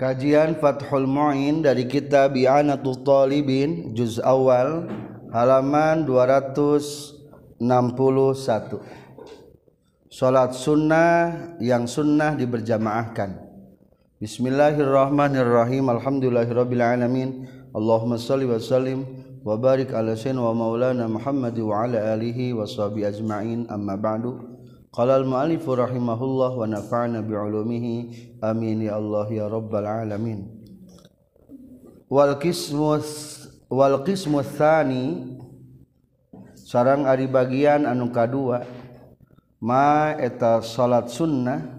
Kajian Fathul Mu'in dari kitab I'anatul Talibin juz awal halaman 261. Salat sunnah yang sunnah diberjamaahkan. Bismillahirrahmanirrahim. Alhamdulillahirabbil alamin. Allahumma shalli wa sallim wa barik ala sayyidina wa maulana Muhammad wa ala alihi wa sahbihi ajma'in. Amma ba'du. Qala al-mu'allifu rahimahullah wa nafa'na bi'ulumihi amin ya Allah ya rabbal alamin. Wal qismu wal qismu tsani sarang ari bagian anu kadua ma eta salat sunnah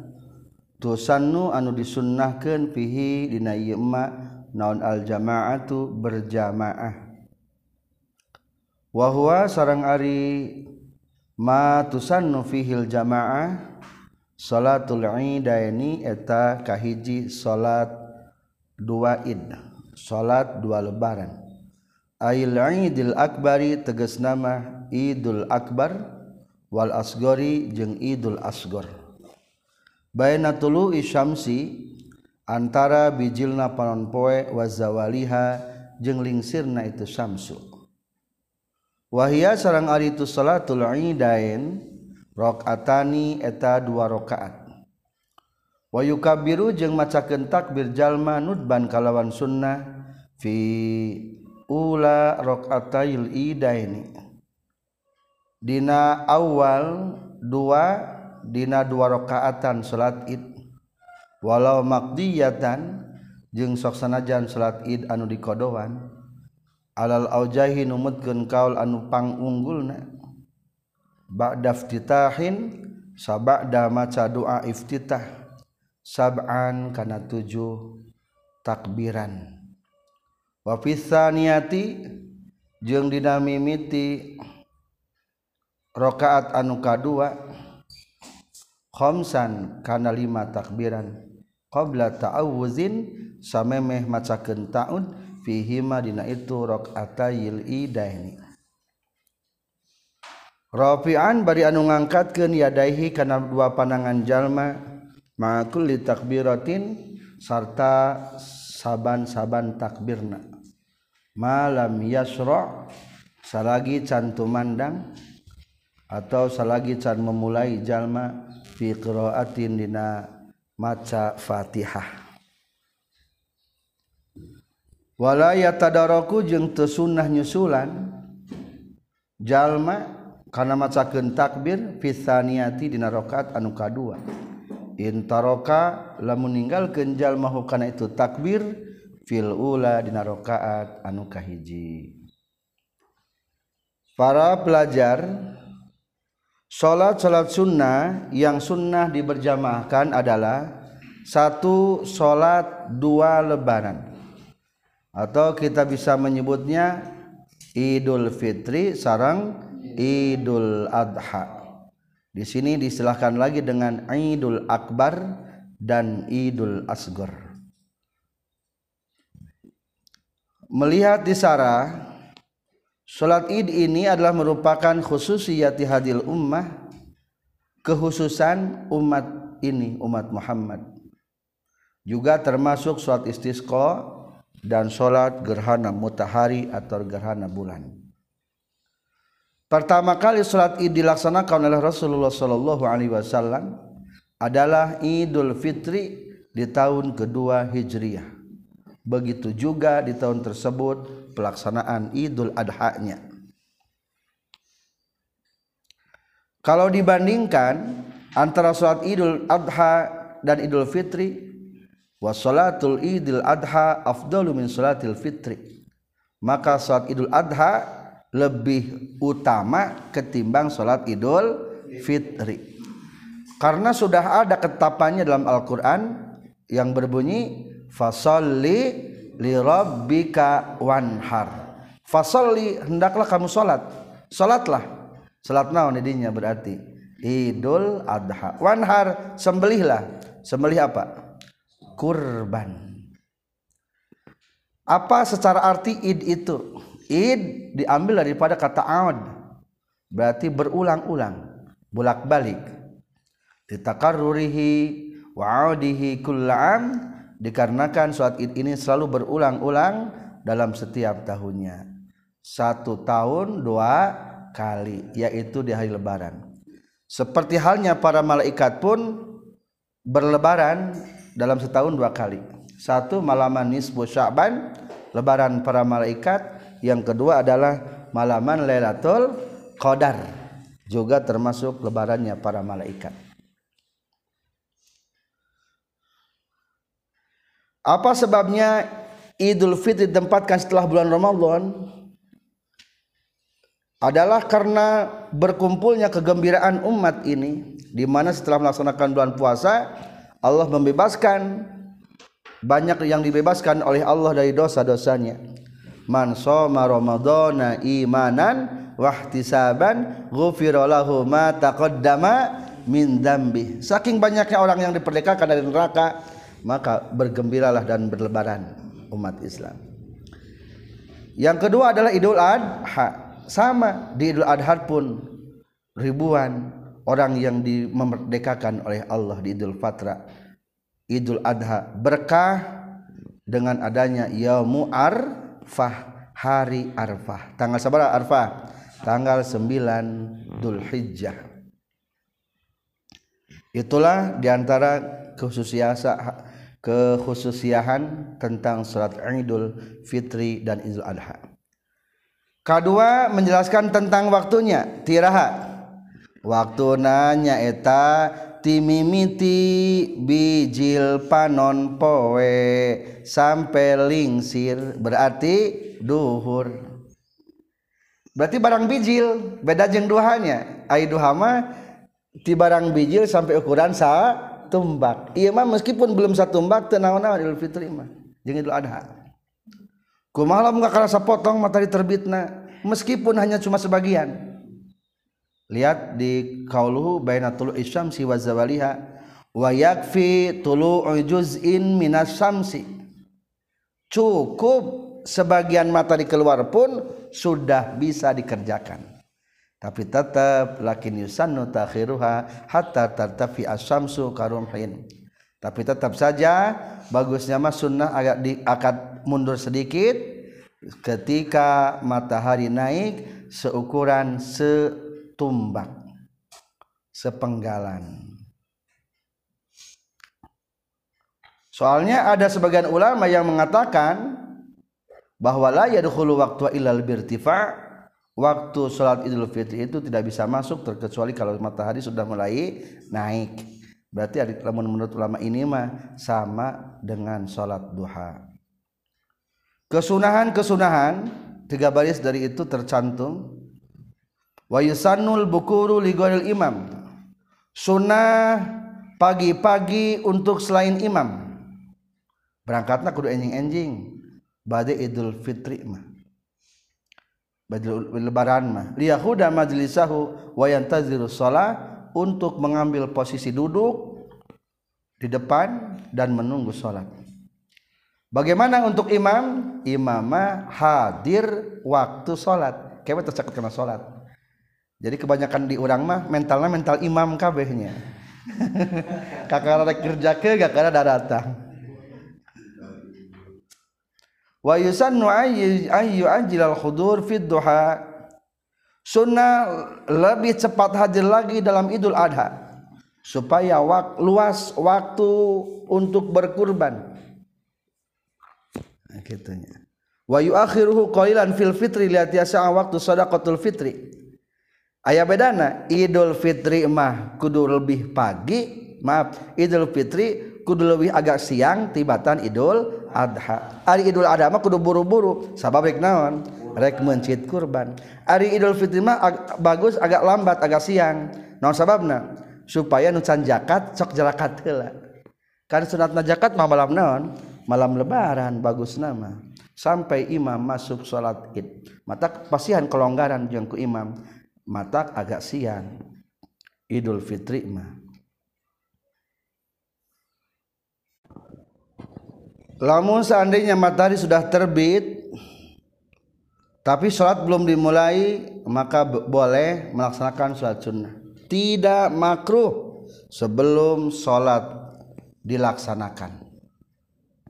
tusannu anu disunnahkeun fihi dina ieu ma naon al jama'atu berjamaah wa huwa sarang ari matusan fihil jamaah salatul idaini eta kahiji salat dua id salat dua lebaran. Ail idil akbari tegas nama idul akbar wal asgori jeung idul asgor. Baina tulu isyamsi antara bijilna panon poe wa zawaliha jeung lingsirna itu syamsu. wahia sarang ari itu salatul idain rakaatani eta dua rakaat Wa yukabbiru jeung macakeun takbir jalma nudban kalawan sunnah fi ula rakaatail idaini dina awal dua dina dua rakaatan salat id. Walau maqdiyatan jeung sok sanajan salat id anu dikodowan alal aujahi numutkeun kaul anu pangunggulna. Ba'da iftitahin sabada maca doa iftitah. Sab'an kana tujuh takbiran. Wa fisaniyati jeung dina mimiti rakaat anu kadua khamsan kana lima takbiran. Qabla ta'awuzin samemeh macakeun ta'awuz fihima dina itu rakaatayil idaini. Rafi'an bari anu ngangkatkeun yadaihi kana dua panangan jalma ma'akul li takbiratin sarta saban-saban takbirna. Malam yasra salagi can tumandang atau salagi can memulai jalma fi qiraatin dina maca Fatihah. Wala yatadaraku jeung teu sunnah nyusulan. Jalma kana macakeun takbir fi tsaniyati dina rakaat anu kadua. In taraka lamun ninggalkeun jalma hukana itu takbir fil ula dina rakaat anu kahiji. Para pelajar salat-salat sunnah yang sunnah diberjamaahkan adalah satu salat dua lebaran atau kita bisa menyebutnya Idul Fitri sarang Idul Adha. Di sini disilahkan lagi dengan Idul Akbar dan Idul Asgor. Melihat di Sarah, Salat Id ini adalah merupakan khususiyati hadil ummah, kekhususan umat ini, umat Muhammad. Juga termasuk salat istisqa dan salat gerhana mutahari atau gerhana bulan. Pertama kali salat Id dilaksanakan oleh Rasulullah sallallahu alaihi wasallam adalah Idul Fitri di tahun kedua Hijriah. Begitu juga di tahun tersebut pelaksanaan Idul Adha-nya. Kalau dibandingkan antara salat Idul Adha dan Idul Fitri wasalatul idul adha afdalu min salatil fitri. Maka salat idul adha lebih utama ketimbang salat idul fitri. Karena sudah ada ketapannya dalam Al-Quran yang berbunyi fasalli li rabbika wanhar. Fasalli hendaklah kamu salat. Salatlah. Salat naon didinya berarti? Idul adha. Wanhar sembelihlah. Sembelih apa kurban. Apa secara arti id itu? Id diambil daripada kata aud. Berarti berulang-ulang bolak-balik. Ditakarrurihi wa'udihi kullam dikarenakan saat id ini selalu berulang-ulang dalam setiap tahunnya. Satu tahun dua kali yaitu di hari lebaran. Seperti halnya para malaikat pun berlebaran dalam setahun dua kali. Satu malaman nisbu sya'ban lebaran para malaikat. Yang kedua adalah malaman Lailatul Qadar juga termasuk lebarannya para malaikat. Apa sebabnya Idul Fitri ditempatkan setelah bulan Ramadan? Adalah karena berkumpulnya kegembiraan umat ini di mana setelah melaksanakan bulan puasa Allah membebaskan banyak yang dibebaskan oleh Allah dari dosa-dosanya. Man shoma ramadhana imanan wahtisaban ghufira lahu ma taqaddama min dambi. Saking banyaknya orang yang diperdekakan dari neraka maka bergembiralah dan berlebaran umat Islam yang kedua adalah Idul Adha sama di Idul Adha pun ribuan orang yang dimerdekakan oleh Allah di Idul Fatra Idul Adha berkah dengan adanya Yaumu Arfah hari Arfah tanggal sabar Arfah tanggal 9 Dhul Hijjah itulah di antara khususnya kekhususiahan tentang salat Idul Fitri dan Idul Adha. Kedua menjelaskan tentang waktunya tiraha. waktu nanyaeta timimiti bijil panon poe sampai lingsir berarti duhur. Berarti barang bijil beda jeng duhanya. Ai duha mah ti barang bijil sampai ukuran sa tumbak. Iya mah meskipun belum satu tumbak teu naon-naon Idul Fitri mah jeung Idul Adha. Kumaha lamun karasa potong matahari terbitna meskipun hanya cuma sebagian. Lihat di kauluhu baina tulu isyamsi wa zawaliha wa yakfi tulu juz'in minas syamsi. Cukup sebagian matahari keluar pun sudah bisa dikerjakan. Tapi tetap lakin yusannu takhiruha hatta tartafi asyamsu karumhin. Tapi tetap saja bagusnya mah sunnah agak di, akad mundur sedikit. Ketika matahari naik seukuran setumbak sepenggalan. Soalnya ada sebagian ulama yang mengatakan bahwa la yadkhulu waqtu illal birtifa' waktu sholat idul fitri itu tidak bisa masuk terkecuali kalau matahari sudah mulai naik. Berarti menurut ulama ini mah sama dengan sholat duha. Kesunahan-kesunahan tiga baris dari itu tercantum wa yusannul bukuru li imam. Sunnah pagi-pagi untuk selain imam. Berangkatnya kudu enjing-enjing. Badai idul fitri mah. Lebaran mah. Liyahuda majlisahu wa yantaziru shalah untuk mengambil posisi duduk di depan dan menunggu salat bagaimana untuk imam? Imamah hadir waktu salat kewe tercatat kena salat jadi kebanyakan di orang mah mentalnya mental imam kabehnya. Kakak kerja ke karena datang. Wa yusannu ayyu ajilal khudur fid duha. Sunnah lebih cepat hadir lagi dalam Idul Adha. Supaya wak, luas waktu untuk berkurban. Nah, gitunya wa yuakhiruhu qalilan fil fitri. Lihat yasa waktu sadaqatul fitri aya bedana Idul Fitri mah kudu lebih pagi maaf Idul Fitri kudu lebih agak siang tibatan Idul Adha. Ari Idul Adha mah kudu buru-buru sabab rek naon? Rek mencit kurban. Ari Idul Fitri mah ag bagus agak lambat agak siang. Naon sababna? Supaya nucan jakat sok jarakat heula. Kan sunatna zakat mah malam naon? Malam lebaran bagus nama sampai imam masuk sholat id. Mata pasihan kelonggaran jeung ku imam mata agak siang. Idul Fitri mah. Lamun seandainya matahari sudah terbit tapi sholat belum dimulai maka boleh melaksanakan sholat sunnah. Tidak makruh sebelum sholat dilaksanakan.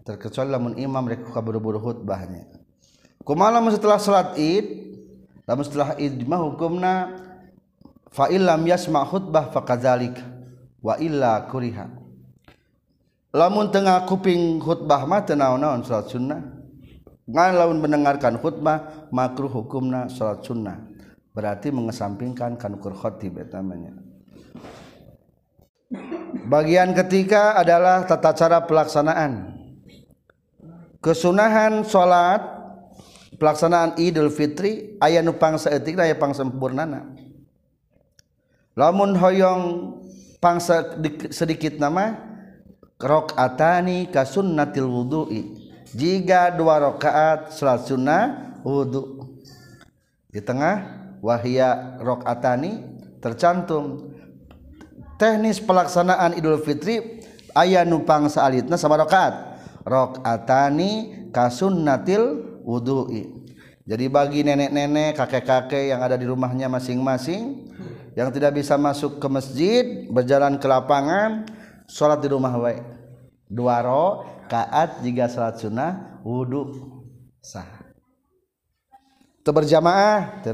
Terkecuali lamun imam mereka kaburu-buru khutbahnya. Kumaha setelah salat id lamun setelah id mah hukumna fa illam yasma khutbah fakadzalik wa illa kuriha. Lamun tengah kuping khutbah mah teu naon-naon salat sunnah. Ngan lamun mendengarkan khutbah makruh hukumna salat sunnah. Berarti mengesampingkan kanukur khotib namanya bagian ketiga adalah tata cara pelaksanaan. Kesunahan salat pelaksanaan Idul Fitri aya nu etik aya pangsa sempurnana lamun hoyong pangsa sedikit nama rakaatani ka sunnatil wudu'i. Jika dua rakaat salat sunnah wudu. Di tengah wahia rakaatani tercantum. Teknis pelaksanaan Idul Fitri ayah nupang salitna sama rakaat. Rakaatani kasunnatil wudu'i jadi bagi nenek-nenek kakek-kakek yang ada di rumahnya masing-masing yang tidak bisa masuk ke masjid berjalan ke lapangan sholat di rumah wae. Dua rakaat jika salat sunnah wudu. Sah. Berjamaah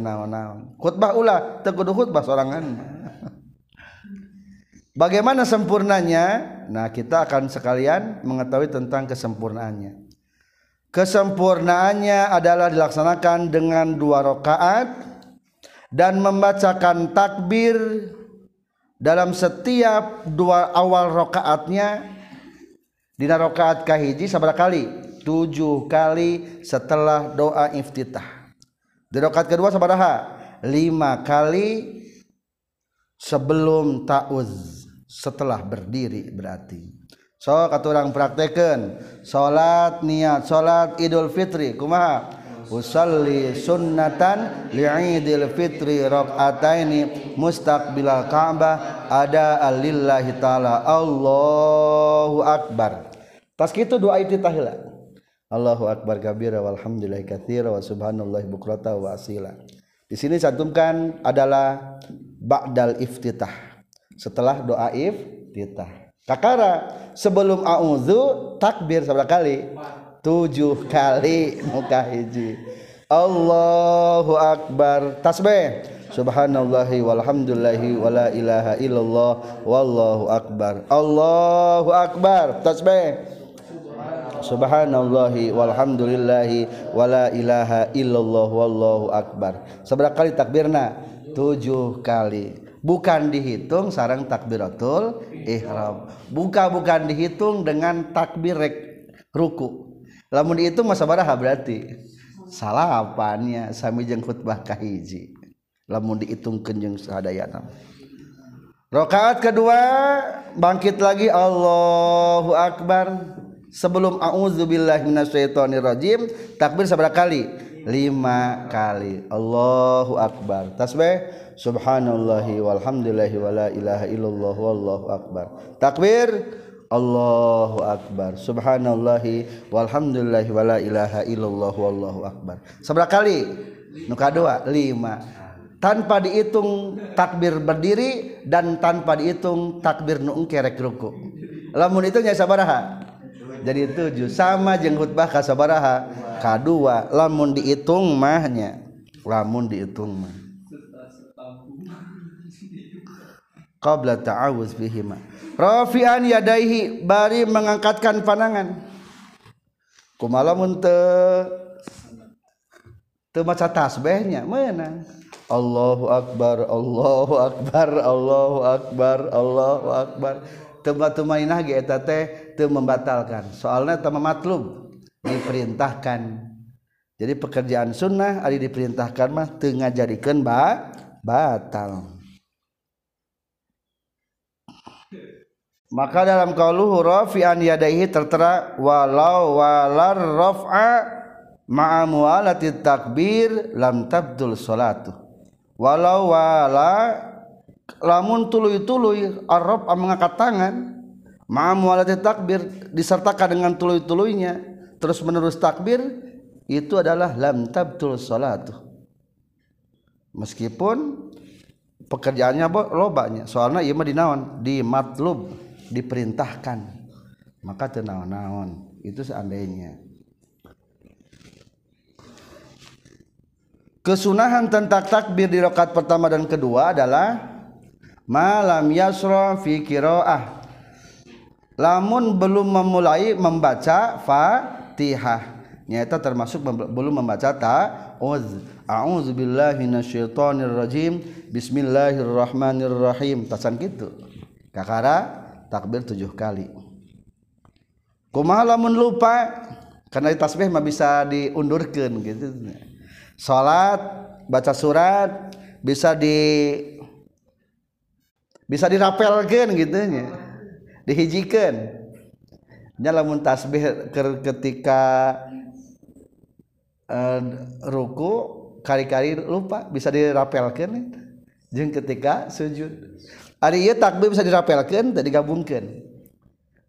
khutbah ulah teguh khutbah sorangan. Bagaimana sempurnanya? Nah kita akan sekalian mengetahui tentang kesempurnaannya kesempurnaannya adalah dilaksanakan dengan dua rakaat dan membacakan takbir dalam setiap dua awal rakaatnya. Dina rakaat kahiji sabar kali? Tujuh kali setelah doa iftitah. Di rakaat kedua sabaraha lima kali sebelum ta'uz setelah berdiri berarti so kata orang praktekan salat niat salat idul fitri kumaha usalli sunnatan li'idil fitri rak'ataini mustaqbilal ka'bah ada alillahi ta'ala Allahu akbar tas kitu doa itu tahila Allahu akbar kabira walhamdulillahi katsira wa subhanallahi bukrata wa asila. Di sini cantumkan adalah ba'dal iftitah. Setelah doa iftitah. Kakara sebelum a'udzu takbir seberapa kali? Tujuh kali muka hiji. Allahu akbar tasbih. Subhanallahi walhamdulillahi wala ilaha illallah wallahu akbar. Allahu akbar tasbih. Subhanallahi walhamdulillahi wala ilaha illallah wallahu akbar. Seberapa kali takbirna? Tujuh kali. Bukan dihitung sarang takbiratul ihram. Buka bukan dihitung dengan takbir ruku. Lamun dihitung masa baraha berarti salapannya sami jeung khutbah kahiji. Lamun dihitung kenjeng sadayana. Rakaat kedua bangkit lagi Allahu akbar sebelum auzubillahi minasyaitonirrajim takbir seberapa kali lima kali Allahu akbar tasbih subhanallahi walhamdulillahi wala ilaha illallah wallahu akbar. Takbir? Allahu akbar. Subhanallahi walhamdulillahi wala ilaha illallah wallahu akbar. Seberapa kali? Nuka dua lima. Tanpa dihitung takbir berdiri dan tanpa dihitung takbir nu kerek ruku. Lamun itu nya sabaraha? Jadi tujuh. Sama jeng khutbah kasabaraha kadua lamun dihitung mahnya lamun dihitung mah qabla ta'awuz bihima. Rafi'an yadaihi bari mengangkatkan pandangan. Kumalamun te te maca tasbihnya menang Allahu akbar Allahu akbar Allahu akbar Allahu akbar. Tebatumainah ge eta teh membatalkan. Soalnya tema matlub diperintahkan. Jadi pekerjaan sunnah ada diperintahkan mah tengah jadikan ba batal maka dalam qauluhu rafi'an yadaihi tertera walau walar raf'a ma'a mualati takbir lam tabdul salatu walau wala lamun tuluy-tuluy arab mengangkat tangan Ma'amualati takbir disertakan dengan tuluy-tuluynya terus menerus takbir itu adalah lam tabtul salatu. Meskipun pekerjaannya lobanya soalnya ieu mah dinaon di matlub diperintahkan. Maka teu naon-naon itu seandainya. Kesunahan tentang takbir di rakaat pertama dan kedua adalah malam yasra fi qiraah. Lamun belum memulai membaca Fatihah. Nyata termasuk belum membaca ta'uz a'udzu billahi minasyaitonir rajim bismillahirrahmanirrahim. Tasan kitu kakara takbir tujuh kali. Kumaha lamun lupa? Karena tasbih mah bisa diundurkan gitu. Salat baca surat bisa di bisa dirapelkan gitu nya. Dihijikan nya lamun tasbih ketika uh, ruku kari-kari lupa bisa dirapelkan jeung ketika sujud. Hari ieu takbir bisa dirapelkan tadi gabungkan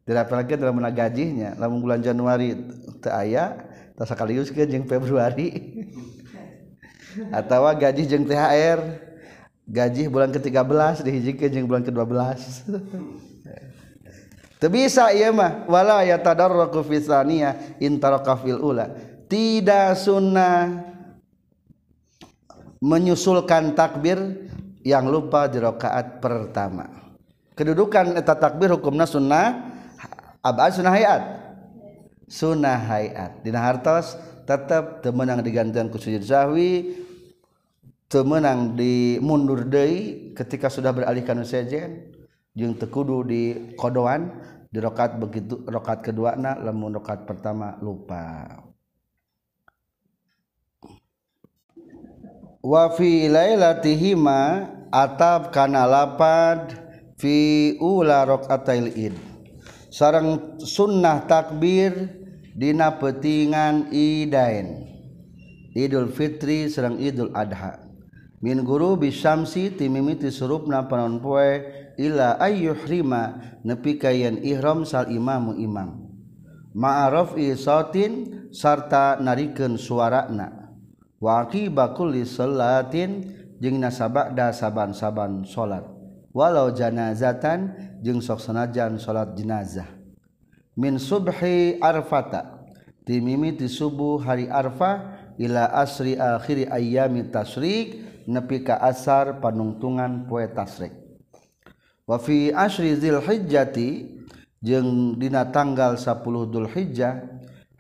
dirapelkan dalam gajinya lamun bulan Januari teu aya tak sakalius jeung Februari. Atau gaji jeng THR gaji bulan ke-13 dihijikeun jeung bulan ke-12 Teu bisa ieu mah. Wala yatadarraku fi tsaniyah in taraka fil ula. Tidak sunnah menyusulkan takbir yang lupa di rakaat pertama. Kedudukan eta takbir hukumna sunnah abad sunnah hayat. Sunnah hayat. Dina hartos tetap temenang digantian ku sujud sahwi temenang di mundur deui ketika sudah beralih kana sejen jeung tekudu di kodoan di rakaat begitu rakaat kedua na lamun rakaat pertama lupa wa fi lailatihima atap kana lapad fi ula raqatil id. Sareng sunnah takbir dina petingan idain. Idul Fitri serang Idul Adha. Min guru bisamsi timimiti surupna panon poe ila ayyuhrima nepi kayan ihram sal imamu imam. Ma'araf isatin sarta narikeun suarana. Wa aqiba kulli salatin jeung nasabada saban-saban salat walau janazatan jeung sok sanajan salat jenazah. Min subhi arfata ti mimiti subuh hari arfa ila asri akhiri ayyami tasrik nepi ka asar panungtungan poe tasrik. Wa fi asri zilhijjati jeung dina tanggal 10 Dzulhijjah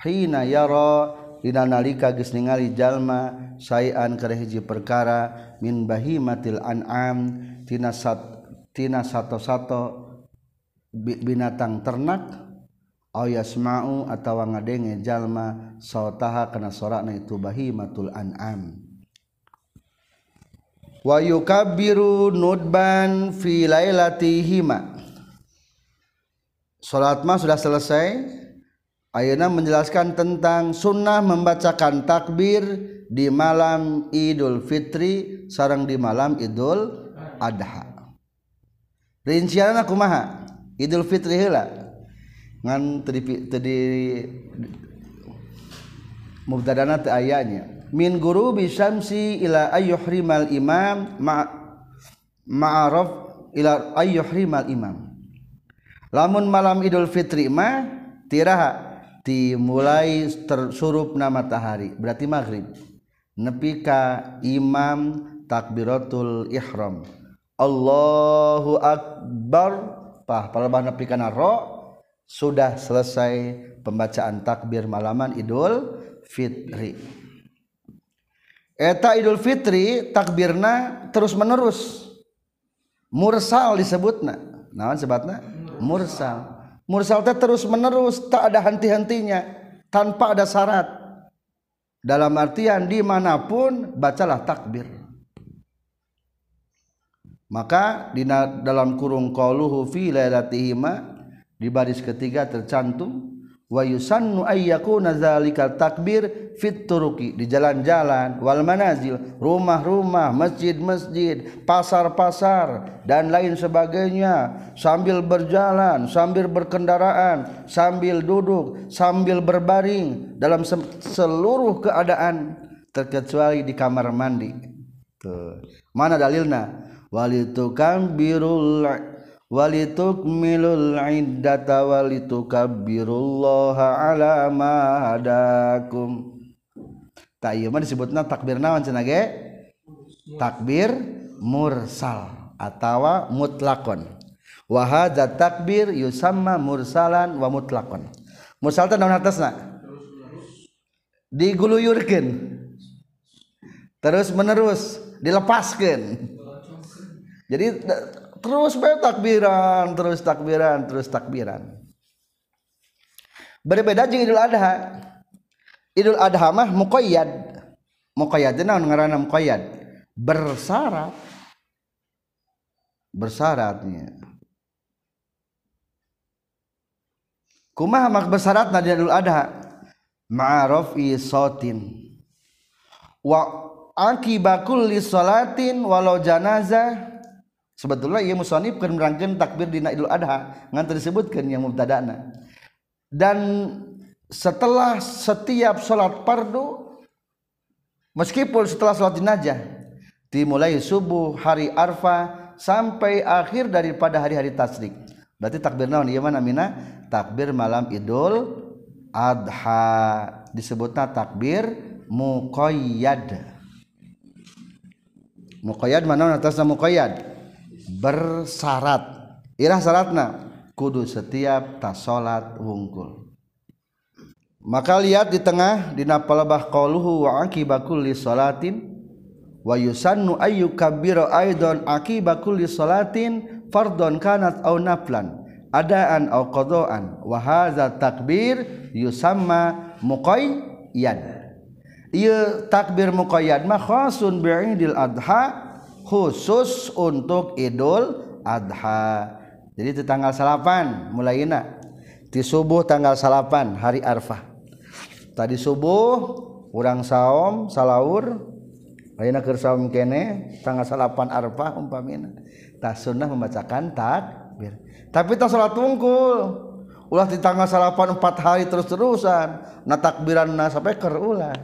hina yara dina nalika geus ningali jalma sayan kana hiji perkara min bahimatil an'am tina sat tina sato-sato binatang ternak yasmau atawa ngadenge jalma sautaha kana sorakna itu bahimatul an'am. Wa yukabbiru nudban fi lailatihima. Salat mah sudah selesai Ayana menjelaskan tentang sunnah membacakan takbir di malam Idul Fitri sarang di malam Idul Adha. Rincianna kumaha? Idul Fitri heula ngan tadi tadi mubtadana teu ayanya min guru bisyamsi ila ayyuhrimal imam ma ma'araf ila ayyuhrimal imam lamun malam idul fitri mah tiraha dimulai tersurupna matahari berarti maghrib nepi ka imam takbiratul ihram Allahu akbar pah palebah nepi kana ro sudah selesai pembacaan takbir malaman Idul Fitri. Eta Idul Fitri takbirna terus menerus. Mursal disebutna. Naon sebatna? Mursal. Mursal teh terus menerus tak ada henti-hentinya tanpa ada syarat. Dalam artian di mana pun bacalah takbir. Maka di dalam kurung qauluhu fi lailatihima di baris ketiga tercantum wa yusannu ayyakuna zalikal takbir fit turuki di jalan-jalan wal manazil rumah-rumah masjid-masjid pasar-pasar dan lain sebagainya. Sambil berjalan sambil berkendaraan sambil duduk sambil berbaring dalam seluruh keadaan terkecuali di kamar mandi. Tuh. Mana dalilna walitukambirul walitukmilul iddata walitukabbirullaha ala ma hadakum. Tak ieu mah disebutna takbir naon cenah ge? Takbir mursal atawa mutlakon. Wa takbir yusamma mursalan wa mutlakon. Mursal teh naon atasna? Diguluyurkeun. Terus menerus dilepaskan jadi terus takbiran terus takbiran terus takbiran. Berbeda jeung Idul Adha. Idul Adha mah muqayyad. Muqayyad naon ngaranna muqayyad? Bersyarat bersyaratnya kumaha mak bersyaratna di Idul Adha? Ma'rafi sautin wa akibakul li salatin walau janazah sebetulnya ia musonib kan merangkan takbir di Idul Adha ngan disebutkan yang mubtadana. Dan setelah setiap sholat fardu meskipun setelah sholat jenazah dimulai subuh hari arfa sampai akhir daripada hari-hari tasrik berarti takbir naon? Ieu mana mina? Takbir malam Idul Adha. Disebutnya takbir muqayyad. Muqayyad mana? Atasna muqayyad bersyarat irah syaratna kudu setiap tas salat wungkul. Maka lihat di tengah dina palebah qauluhu wa aqiba kulli salatin wa yusannu ayyukabbiru aidan aqiba kulli salatin fardhon kanat aw naflan adaan aw qadaan. Wa hadza takbir yusamma muqayyad ieu takbir muqayyad mah khasun bi'idil adha khusus untuk Idul Adha. Jadi itu tanggal salapan mulai di subuh tanggal salapan hari Arfah. Tadi subuh kurang saom salaur ayeuna keur saum kene tanggal salapan Arfah umpamina. Tak sunnah membacakan takbir. Tapi tak salat tungkul. Ulah di tanggal salapan empat hari terus terusan na takbiran sampai sampai kerulah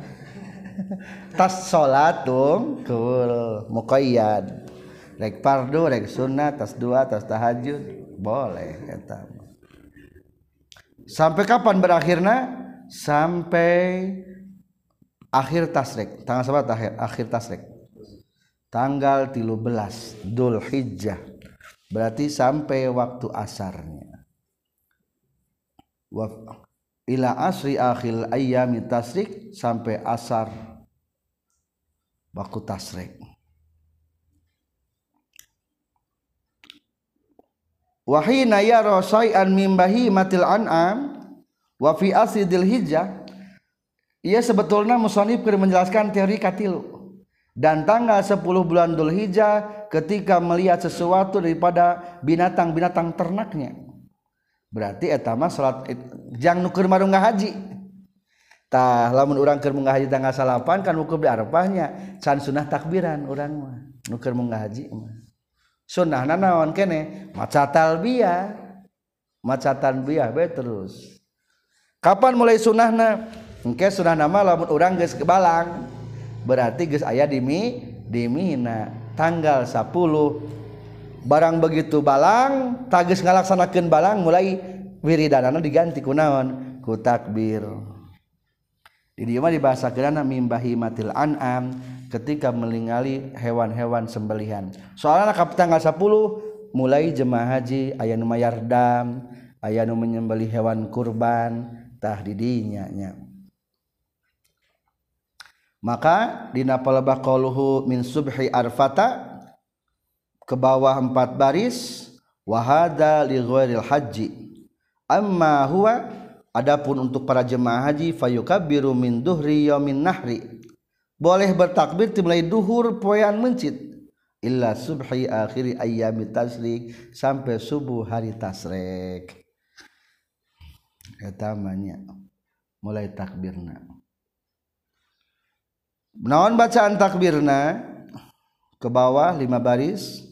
tas salat tungkul muqayyad. Rek fardu rek sunnah tas dua tas tahajud. Boleh eta sampai kapan berakhirnya? Sampai akhir tasrek. Tanggal sabat akhir akhir tasrek. Tanggal 13 Dul Hijjah. Berarti sampai waktu asarnya ila asri akhil ayami tasrik sampai asar. Baku tasrik. Wahina yara syai'an min bahimatil an'am wa fi asidil hijjah. Ia sebetulnya musonib menjelaskan teori katilu. Dan tanggal 10 bulan Dhul Hijjah ketika melihat sesuatu daripada binatang-binatang ternaknya berarti etama salat jang nuker marung hajitah lamun orang munggah haji tanggal salapan kan wukuf di Arafahnya. Can sunnah takbiran orang mah nuker munggah haji mah. Sunnah nanawan kene? Maca talbiyah maca talbiyah be terus. Kapan mulai sunnahna? Engke sunnah nama lamun orang geus kebalang. Berarti geus aya di di Mina. Tanggal 10 barang begitu balang tagis ngalaksanakan balang mulai wiridanana diganti kunaon ku takbir. Di dieu mah dibahasa gerana mimbahi matil an'am ketika melingali hewan-hewan sembelihan. Soalnya kap tanggal 10 mulai jemaah haji aya nu mayardam aya nu menyembelih hewan kurban tah didinya nya. Maka dina palebah qauluhu min subhi arfata ke bawah empat baris wahada li ghairil haji amma huwa adapun untuk para jemaah haji fayukabbiru min duhri yaumin nahri. Boleh bertakbir mulai duhur poean mencit illa subhi akhiri ayyami tasrik sampai subuh hari tasrek etamanya mulai takbirna. Naon bacaan takbirna? Ke bawah lima baris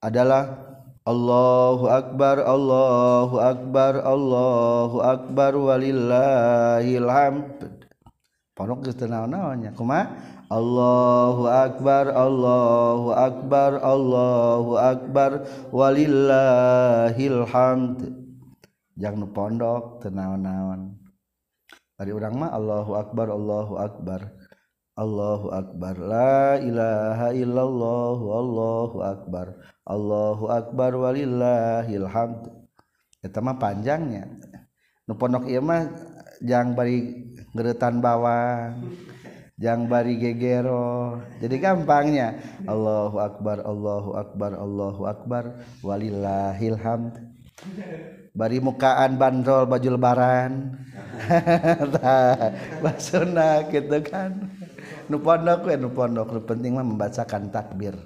adalah Allahu akbar Allahu akbar Allahu akbar walillahil hamd ponok geus teu naon-naonnya? Kumaha? Allahu akbar Allahu akbar Allahu akbar walillahil hamd jangan pondok teu naon-naon. Ari urang mah Allahu akbar Allahu akbar. Allahu akbar. La ilaha illallah Allahu akbar. Allahu akbar walillahil hamd. Eta mah panjangnya. Nu pondok ieu mah jang bari geretan bawang jang bari gegero. Jadi gampangnya. Allahu akbar Allahu akbar Allahu akbar walillahil hamd. Bari mukaan bandrol baju lebaran. Basuna gitu kan. Nu pondok we nu pondok. Nu penting mah membacakan takbir.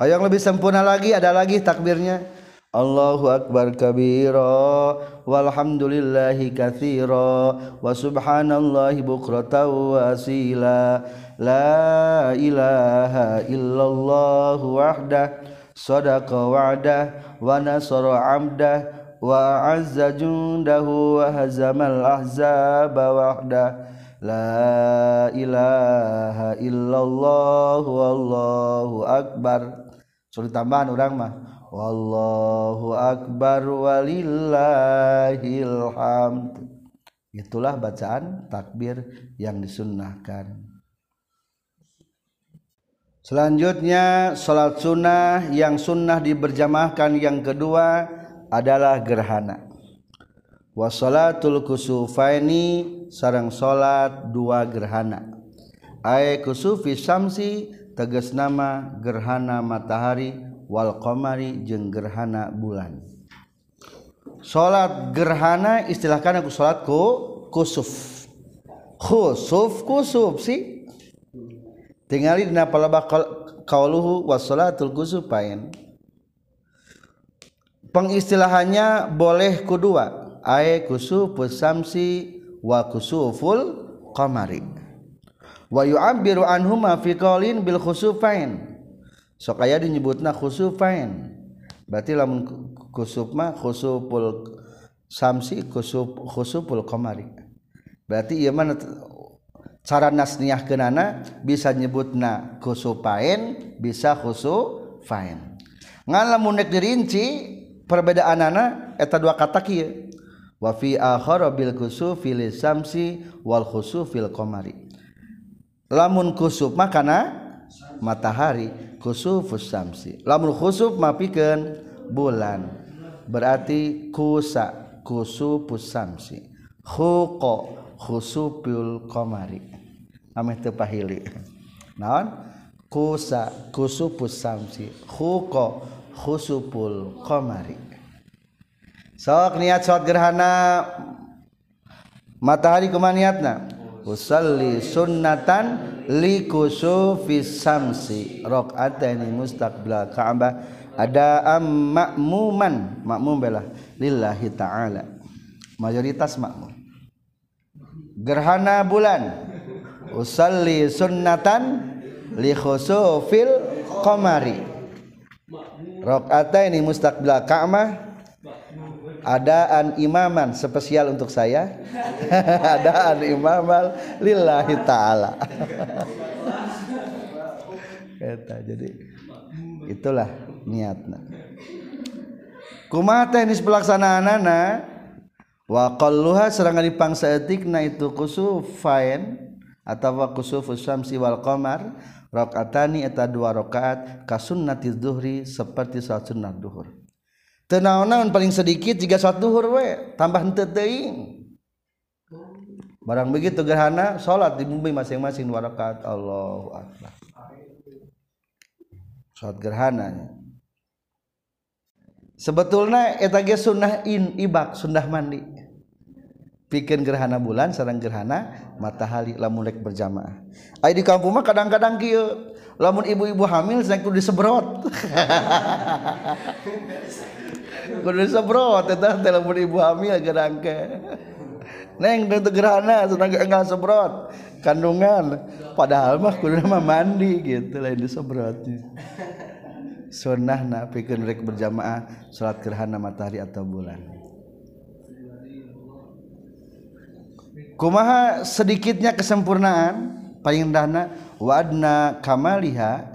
Yang lebih sempurna lagi ada lagi takbirnya. Allahu akbar kabira walhamdulillahi katsira wa subhanallahi bukratan wa asila. La ilaha illallah wahdah sadaqa wa'dah wa nasara 'abdah wa 'azza jundahu wa hazamal ahzaba wahdah la ilaha illallah wallahu akbar. Sulit tambahan orang mah. Wallahu akbar walillahil hamd. Itulah bacaan takbir yang disunnahkan. Selanjutnya salat sunnah yang sunnah diberjamahkan yang kedua adalah gerhana. Wasalatul kusufaini sarang salat dua gerhana. Ay kusufi samsi tegas nama gerhana matahari Qmari jeng gerhana bulan. Salat gerhana istilahkan aku salatku kusuf. Khusuf kusuf sih tinggal kauuluhu wastul pengistilahannya boleh kedua aya kusuf wa kusuful qamari. Wa yu'abbiru anhuma fi qalin bil khusufain. Sok aya disebutna khusufain. Berarti lamun khusuf mah khusuful samsi khusuf khusuful qamari. Berarti ieu mah cara nasniah kenana bisa nyebutna khusufain bisa khusufain. Ngan lamun nek dirinci perbedaanana eta dua kata kieu. Wa fi akhara bil khusufi samsi wal khusufil qamari. Lamun khusuf mah kana matahari khusufus samsi. Lamun khusuf mapikeun bulan. Berarti kusa kusufus samsi. Khuqa khusuful qamari. Ameh teu pahili. Naon? Kusa kusufus samsi. Khuqa khusuful qamari sok niat salat gerhana. Matahari kumaha niatna? Usalli sunnatan likusufis samsi. Rakaataini mustaqbil Ka'bah. Ada am makmuman makmum belah. Lillahi ta'ala. Mayoritas makmum gerhana bulan. Usalli sunnatan li khusufil qamari. Rakaataini mustaqbil Ka'bah adaan imaman spesial untuk saya. Adaan imamal lillahi taala. Eta, jadi itulah niatna kumaha teknis pelaksanaanana? Wa qalluha serangan dipangsa etikna itu kusufain atau kusufus syamsi wal qamar rakaatani eta dua rakaat kasunnati zuhri seperti salat sunat duhur naon paling sedikit jika satuhur tambah barang begitu gerhana salat di bumi masing-masing warakat Allah salat gerhananya. Sebetulnya etage sunnah in ibak sunnah mandi. Bikin gerhana bulan sarang gerhana matahari lamun rek berjamaah. Ai di kampung mah kadang-kadang kieu. Lamun ibu-ibu hamil saya kudu disebrot kudu semprot eta telepon ibu hamil gerang ke neng itu gerhana tenaga enggak semprot kandungan. Padahal mah kudu mah mandi gitu lain disemprotnya sunnah na pikeun rek berjamaah salat gerhana matahari atau bulan. Kumaha sedikitnya kesempurnaan paling dana wadna kamaliha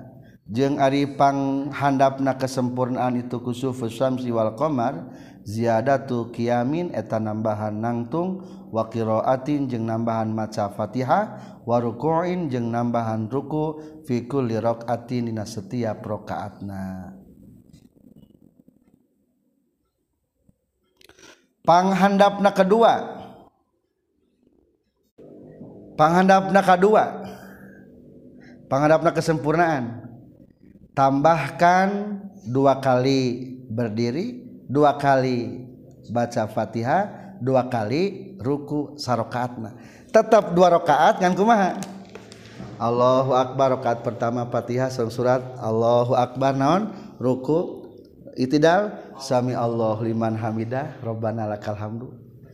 jeung aripang handapna kesempurnaan itu kusufus syamsi wal qamar ziyadatu qiyamin eta nambahan nangtung wa qiraatin jeung nambahan maca Fatihah wa ruku'in jeung nambahan ruku fi kulli raqatin dina setiap rakaatna. Panghandapna kedua. Panghandapna kedua. Panghandapna kesempurnaan tambahkan dua kali berdiri dua kali baca Fatihah dua kali ruku sarokaatna. Tetap dua rakaat kan kumaha? Allahu Akbar rakaat pertama Fatihah surat Allahu Akbar naon? Ruku itidal sami Allah liman hamidah Robbana lakal hamdu.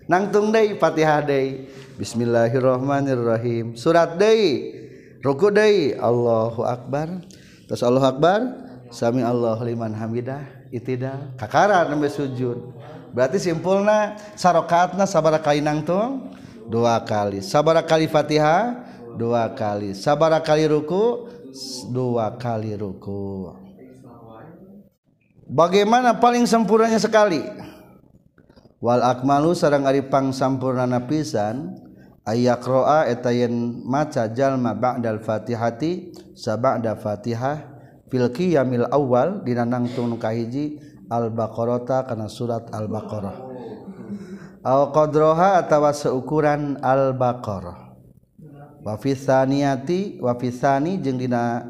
Nangtung deui Fatihah deui. Bismillahirrahmanirrahim. Surat deui ruku deui Allahu Akbar terus Allah Akbar. Sami Allah liman hamidah. Itidal. Kakara nembe sujud. Berarti simpulna sarokatna sabara kali nangtung dua kali. Sabara kali fatihah? Dua kali. Sabara kali ruku? Dua kali ruku. Bagaimana paling sempurnanya sekali? Wal akmalu sarang aripang sampurna napisan ayakroa etayen maca jalma ba'dal fatihati saba'da fatihah fil qiyamil awal dina nangtung kahiji al baqarata kana surat al baqarah al qadroha atawa seukuran al baqarah wa fi tsaniyati wa fi tsani jeung dina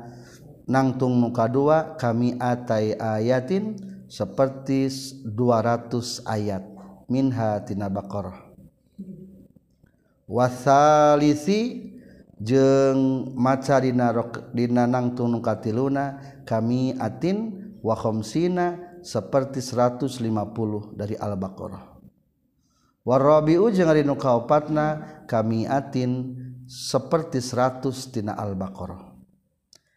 nangtung muka dua kami atai ayatin seperti 200 ayat. Minha tina baqarah wasalisi jeng macarina rok dina nangtung katiluna kami atin wa khamsina seperti 150 dari al-baqarah. Warabiu jeung ari nu kaopatna kami atin seperti 100 tina al-baqarah.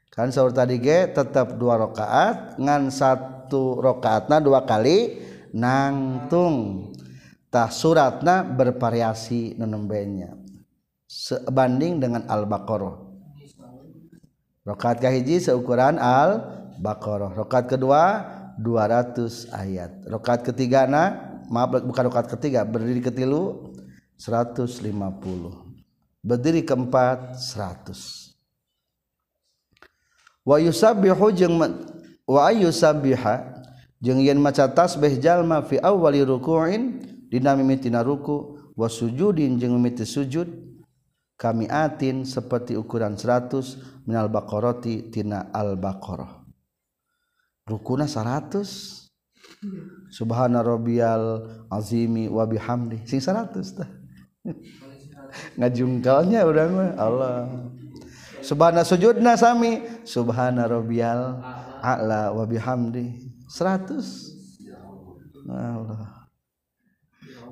Kan saur tadi ge tetap dua rakaat ngan satu rakaatna dua kali nangtung. Tah suratna bervariasi nenembenya. Sebanding dengan Al-Baqarah. Rakaat kahiji seukuran Al-Baqarah. Rakaat kedua 200 ayat. Rakaat ketiga na maaf bukan rakaat ketiga, berdiri ketilu 150. Berdiri keempat 100. Wa yusabbihu jeung wa ayyusabbiha jeung yen maca tasbih jalma fi awwali ruku'in dina mimitina ruku wa sujudin jeung mimiti sujud kami atin seperti ukuran 100 minal baqarati tina al baqarah. Rukuna 100 subhana rabbiyal azimi wa bihamdi. Sing 100 tah ngajungkalnya udah mah Allah. Subhana sujudna sami subhana rabbiyal a'la wa bihamdi. 100 Allah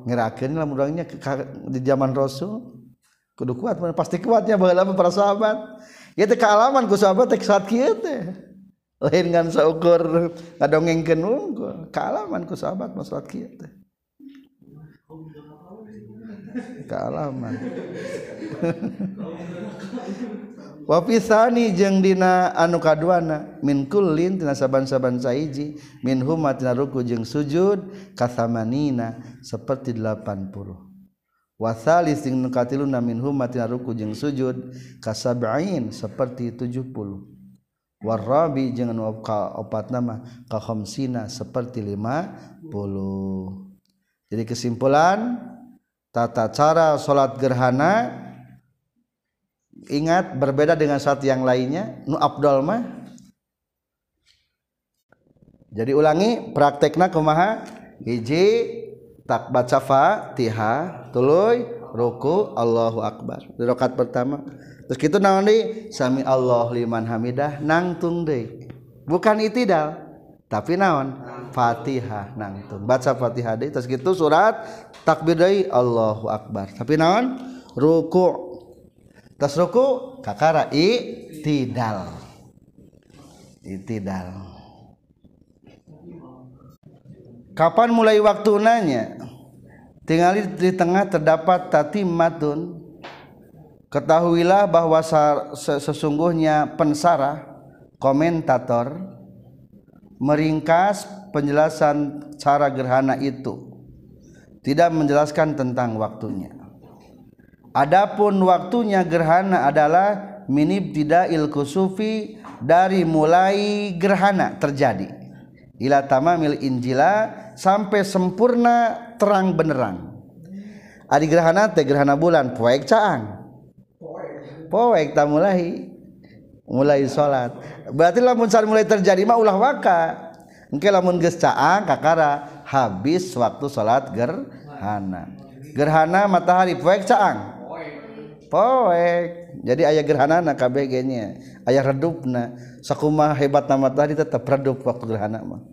ngerakin lah mudahnya di zaman Rasul. Kudu kuat mana pasti kuatnya bahala para sahabat. Ya teh kealaman ku sahabat teh saat kieu teh. Lain kan saukur ngadongengkeun unggul. Kealaman ku sahabat mah saat kieu teh. Kealaman wapisani jeung dina anu kaduana min kullin tina saban-saban saiji min huma tina ruku jeung sujud kasamanina seperti 80 wasalis jeung nukatiluna min huma tina ruku jeung sujud kasab'in seperti 70 warabi jeung anu opat nama ka khamsina seperti 50 jadi kesimpulan tata cara salat gerhana ingat berbeda dengan saat yang lainnya nu abdal mah. Jadi ulangi praktekna kumaha? Hiji tak baca Fatihah tuluy ruku Allahu akbar. Di rakaat pertama. Terus kitu naon deui sami Allah liman hamidah nangtung deui. Bukan itidal tapi naon? Fatihah nangtung baca Fatihah deui terus kitu surat takbir deui Allahu akbar. Tapi naon? Ruku terus ruku kakara itidal. Itidal. Kapan mulai waktu nanya? Tinggal di tengah terdapat tatimatun ketahuilah bahwa sesungguhnya pensara komentator meringkas penjelasan cara gerhana itu. Tidak menjelaskan tentang waktunya adapun waktunya gerhana adalah minib tidak ilkusufi dari mulai gerhana terjadi. Ila tamamil injila sampai sempurna terang benerang. Adi gerhana teh gerhana bulan poek caang. Poek tak mulai. Mulai sholat. Berarti lamun sar mulai terjadi mah ulah waka. Engke lamun geus caang kakara habis waktu sholat gerhana. Gerhana matahari poek caang poek. Jadi ayah gerhana na KBG nya. Ayah redupna. Sakuma hebatna matahari tetap redup waktu gerhana mah.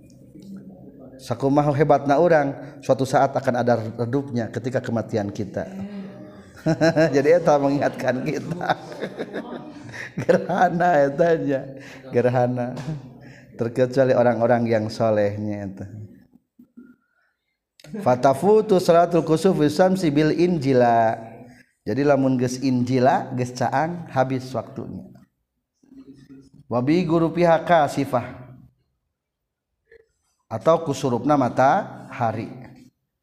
Sakuma hebatna orang suatu saat akan ada redupnya ketika kematian kita. Jadi itu mengingatkan kita. Gerhana etanya gerhana. Terkecuali orang-orang yang solehnya itu fatafutu salatul kusuf samsi bil injila jadi lamun geus injila geus caang habis waktunya. Wabi guru pihak sifah. Atau kusurupna mata hari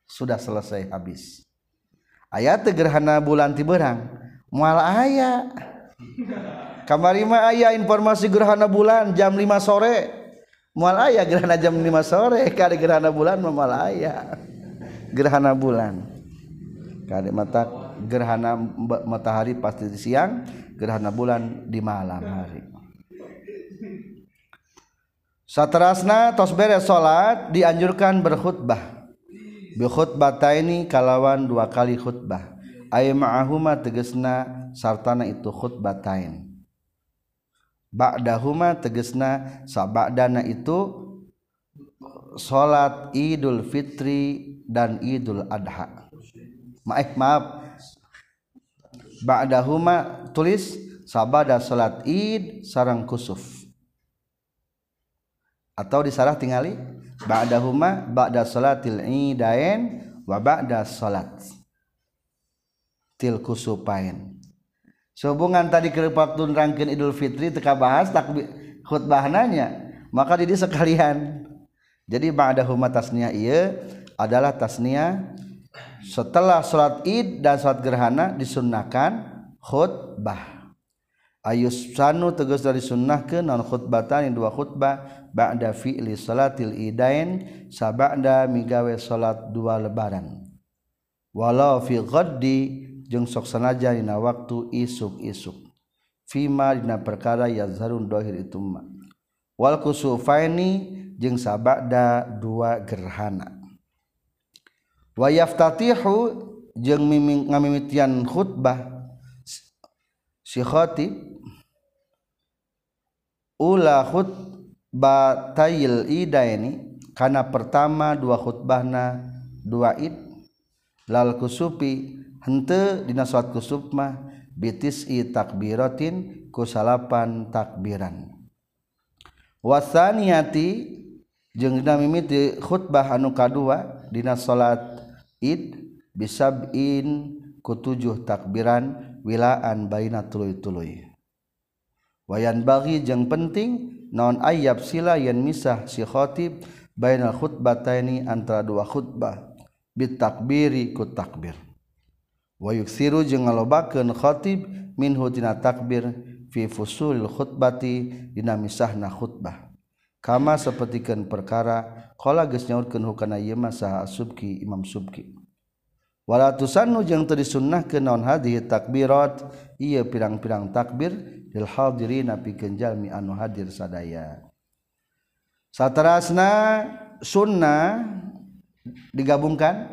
sudah selesai habis. Ayat gerhana bulan tiberang mual aya. Kamari mah aya informasi gerhana bulan jam 5 sore. Mual aya gerhana jam 5 sore. Kali gerhana bulan mual aya. Gerhana bulan. Kali mata gerhana matahari pasti di siang gerhana bulan di malam hari. Satrasna tos beres salat dianjurkan berkhutbah. Bi khutbataini kalawan dua kali khutbah. Ay ma'ahuma tegesna sartana itu khutbatain ba'dahuma tegesna sabadana itu salat Idul Fitri dan Idul Adha. Maaf maaf ba'dahuma tulis sabada salat id sarang kusuf. Atau disarah tingali ba'dahuma ba'da salatil idain wa ba'da salat. Til kusupain. Sehubungan tadi ke waktu rangkeun Idul Fitri teka bahas tak khutbah maka jadi sekalian. Jadi ba'dahuma tasniah iya adalah tasniah setelah sholat id dan sholat gerhana disunahkan khutbah. Ayus sanu tegas dari sunnah ke non khutbatan yang dua khutbah. Ba'da fi'li salatil idain sabada migawe salat dua lebaran. Walau fi ghaddi jeung sok sanaja dina waktu isuk-isuk. Fima dina perkara yazharun dohir itu ma. Wal kusufaini jeung sabada dua gerhana wa yaftatihu jeung ngamimitian khutbah si khatib ula khutbatayil idaini kana pertama dua khutbahna dua id lal kusupi hente dina salat mah bitis i takbiratin kusalapan takbiran. Wasaniyati jeung dina mimiti khutbah anu kadua dina salat id bisabin kutujuh takbiran wilaan baina tuluy-tuluy. Wayan bagi jeung penting naon ayab sila yen misah si khatib bainal khutbataini antara dua khutbah bit takbiri ku takbir. Wa yuksiru jeung ngalobakeun khatib minhu tina takbir fi fusulil khutbati dina misahna khutbah. Kama sapertikeun perkara qala geus nyaurkeun hukana ieu mah saha subki imam subki. Wala tusannu jeung teu disunnahkeun naon hadhihi takbirat ieu pirang-pirang takbir lil hadirina pikeun jalmi anu hadir sadaya. Saterasna sunnah digabungkan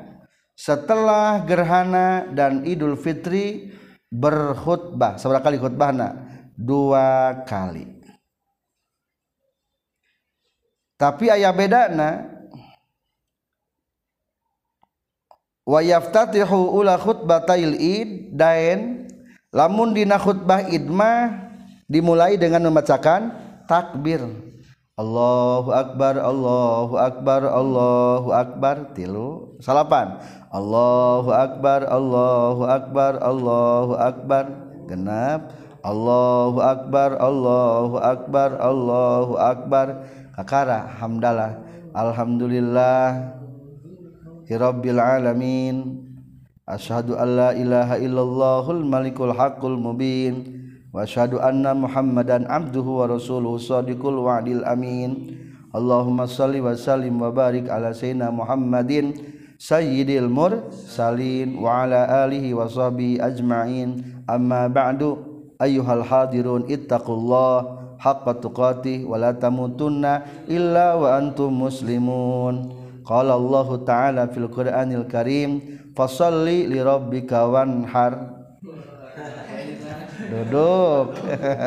setelah gerhana dan idul fitri berkhutbah. Seberapa kali khutbahna? Dua kali tapi ayah bedana wa yaftatihu ula khutbatil id daen lamun dina khutbah id mah dimulai dengan membacakan takbir. Allahu akbar Allahu akbar Allahu akbar tilu salapan. Allahu akbar Allahu akbar Allahu akbar genap. Allahu akbar Allahu akbar Allahu akbar, Allahu akbar kakara hamdalah. Alhamdulillah. Rabbil alamin. Asyhadu alla ilaha illallahul malikul haqqul mubin. Wa asyhadu anna muhammadan abduhu wa rasuluhu sadiqul wa'dil amin. Allahumma salli wa sallim wa barik ala sayyidina Muhammadin sayyidil mursalin wa ala alihi wa sahbihi ajma'in. Amma ba'du ayyuhal hadirun ittaqullah. Haqqa tuqatih wa la tamutunna illa wa antum muslimun. Qala Allah Ta'ala fil Qur'anil Karim fasalli li rabbika wanhar. Duduk.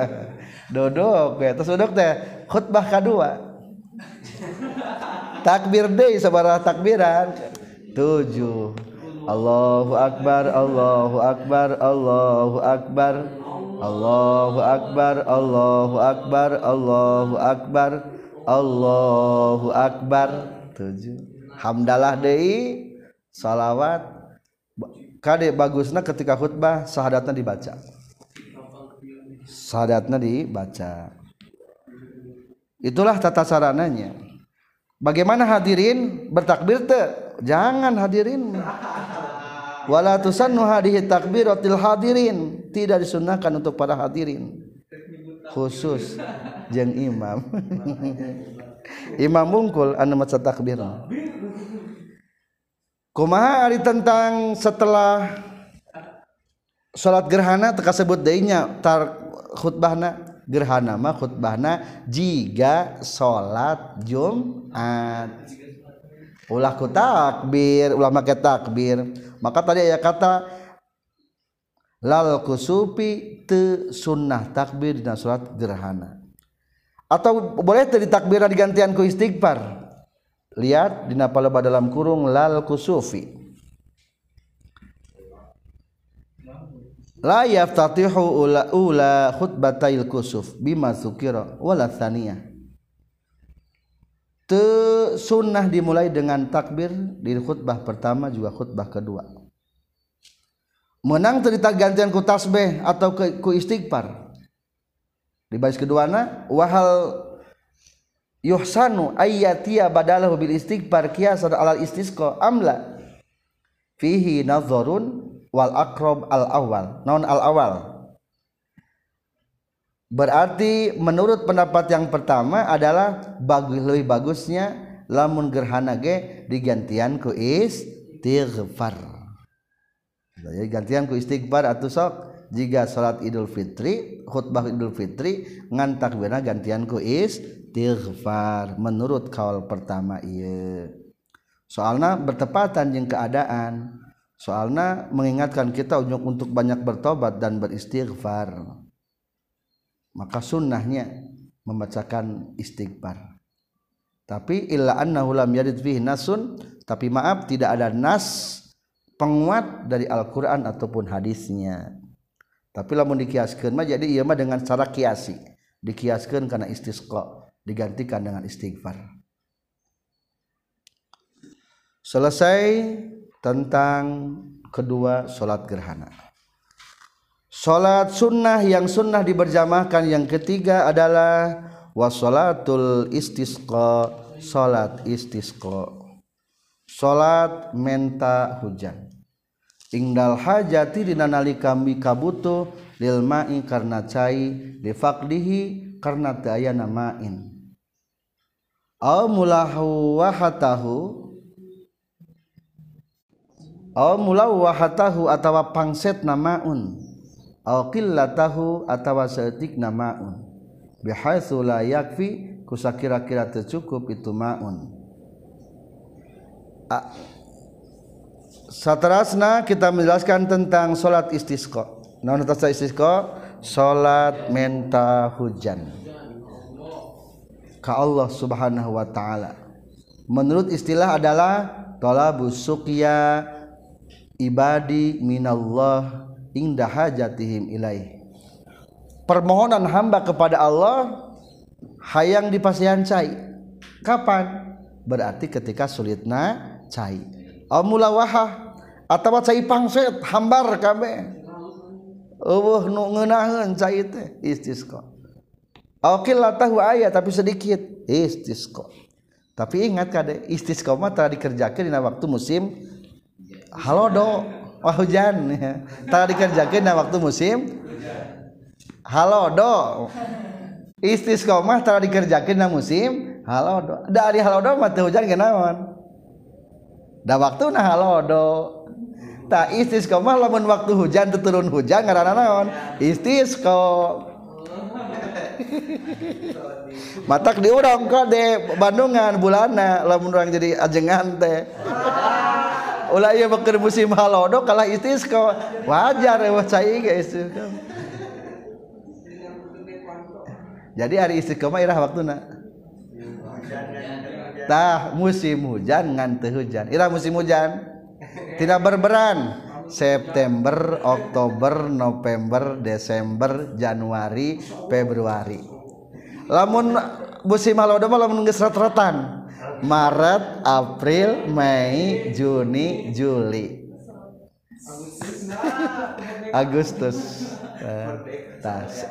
Duduk ya. Terus duduk teh khutbah kedua. Takbir deh sebarah takbiran. Tujuh. Allahu Akbar Allahu Akbar Allahu Akbar Allahu akbar Allahu akbar Allahu akbar Allahu akbar. 7 hamdalah deui salawat. Kade bagusna ketika khutbah sahadatna dibaca. Sahadatna dibaca. Itulah tata sarananya. Bagaimana hadirin bertakbir te jangan hadirin. Wala tusannu hadihi takbiratil hadirin. Tidak disunahkan untuk para hadirin. Khusus jeng imam. Imam mungkul anu maca takbir. Kumaha ari tentang setelah salat gerhana teka sebut deui tar khutbahna? Gerhana mah khutbahna jika salat Jumat. Ulah ku takbir ulah make takbir maka tadi aya kata lal kusupi te sunnah takbir dina salat gerhana. Atau boleh tadi takbir digantian ku istighfar? Lihat dina paleba dalam kurung lal kusufi. La yaftatihu ula ula khutbatail kusuf bima dzukira wala tsaniyah te sunnah dimulai dengan takbir di khutbah pertama juga khutbah kedua. Menang cerita gantian ku tasbih atau ke, ku istighfar. Di baris keduana wahal yuhsanu ayyatia badalahu bil istighfar kiasan alal istisqa amla fihi nazarun wal akrob al awal. Non al awal berarti menurut pendapat yang pertama adalah bagus lebih bagusnya lamun gerhana ge digantian ku istighfar. Jadi gantian ku istighfar atau sok jika salat Idul Fitri khutbah Idul Fitri ngan takbirna gantian ku istighfar. Menurut kaul pertama iya. Soalnya bertepatan jeung keadaan. Soalnya mengingatkan kita untuk banyak bertobat dan beristighfar maka sunnahnya membacakan istighfar. Tapi illa annahu lam yarid fihi nasun tapi maaf tidak ada nas penguat dari Al-Qur'an ataupun hadisnya. Tapi lamun dikiaskeun mah jadi ieu mah dengan cara kiasi. Dikiaskeun karena istisqa digantikan dengan istighfar. Selesai tentang kedua salat gerhana salat sunnah yang sunnah diberjamahkan yang ketiga adalah wasolatul istisqa salat istisqa. Salat menta hujan. Ingdal hajati dina nalika kabutuh lil ma'i karena cai lifaqdihi karena teu aya ma'in. Au mulahu wahatahu mulawahatahu atawa pangset namaun qillatahu atawa setik namaun bihaitsu la yakfi kusa kira-kira tercukup itu maun Satrasna kita menjelaskan tentang salat istisqa. Naon eta istisqa? Salat menta hujan. Ka Allah Subhanahu wa taala. Menurut istilah adalah talabus suqya ibadi minallah indah hajatihim ilaih. Permohonan hamba kepada Allah hayang di pasian cair kapan? Berarti ketika sulit na cair oh mula wahah atau cair pangset hambar kabe. Oh nu ngenahan cair teh istisqa lah tahu ayat tapi sedikit istisqa tapi ingat kade istisqa mah telah dikerjakan di waktu musim halodo oh hujan. Tak dikerjakan waktu musim. Halo do. Istiqomah tak dikerjakan na musim. Halo do. Da ari halo do mah hujan kenaon da waktu nah halo do. Tak istiqomah lamun waktu hujan turun hujan ngaranna naon? Istiqo matak diurang kok de. Bandungan bulana lamun orang jadi ajengan teh. Ulah ieu beker musim halodo kalah istisqa wajar cai guys jadi hari istiqomah irah waktuna. Tah musim hujan ngan teu hujan. Irah musim hujan? Tidak berberan. September Oktober November Desember Januari Februari. Lamun musim halodo mah lamun geus rat-ratan Maret April Mei Juni Juli. Agustus. Tas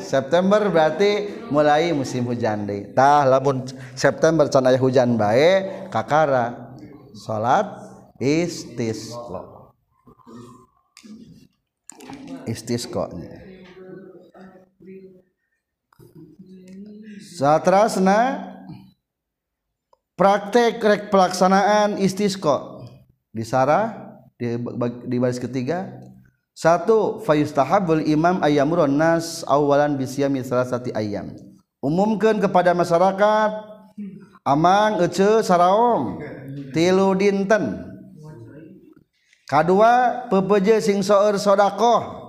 September berarti mulai musim hujan deh. Tah lamun September can aya hujan bae kakara. Salat istisqa. Istisqa. Satrasna praktek rek pelaksanaan istisqa di sarah di, di baris ketiga. Satu fayustahabul imam ayamuron nas awalan bisyami salasati ayam umumkan kepada masyarakat amang ece saraom tilu dinten. Kadua pepeje sing soeur sodakoh.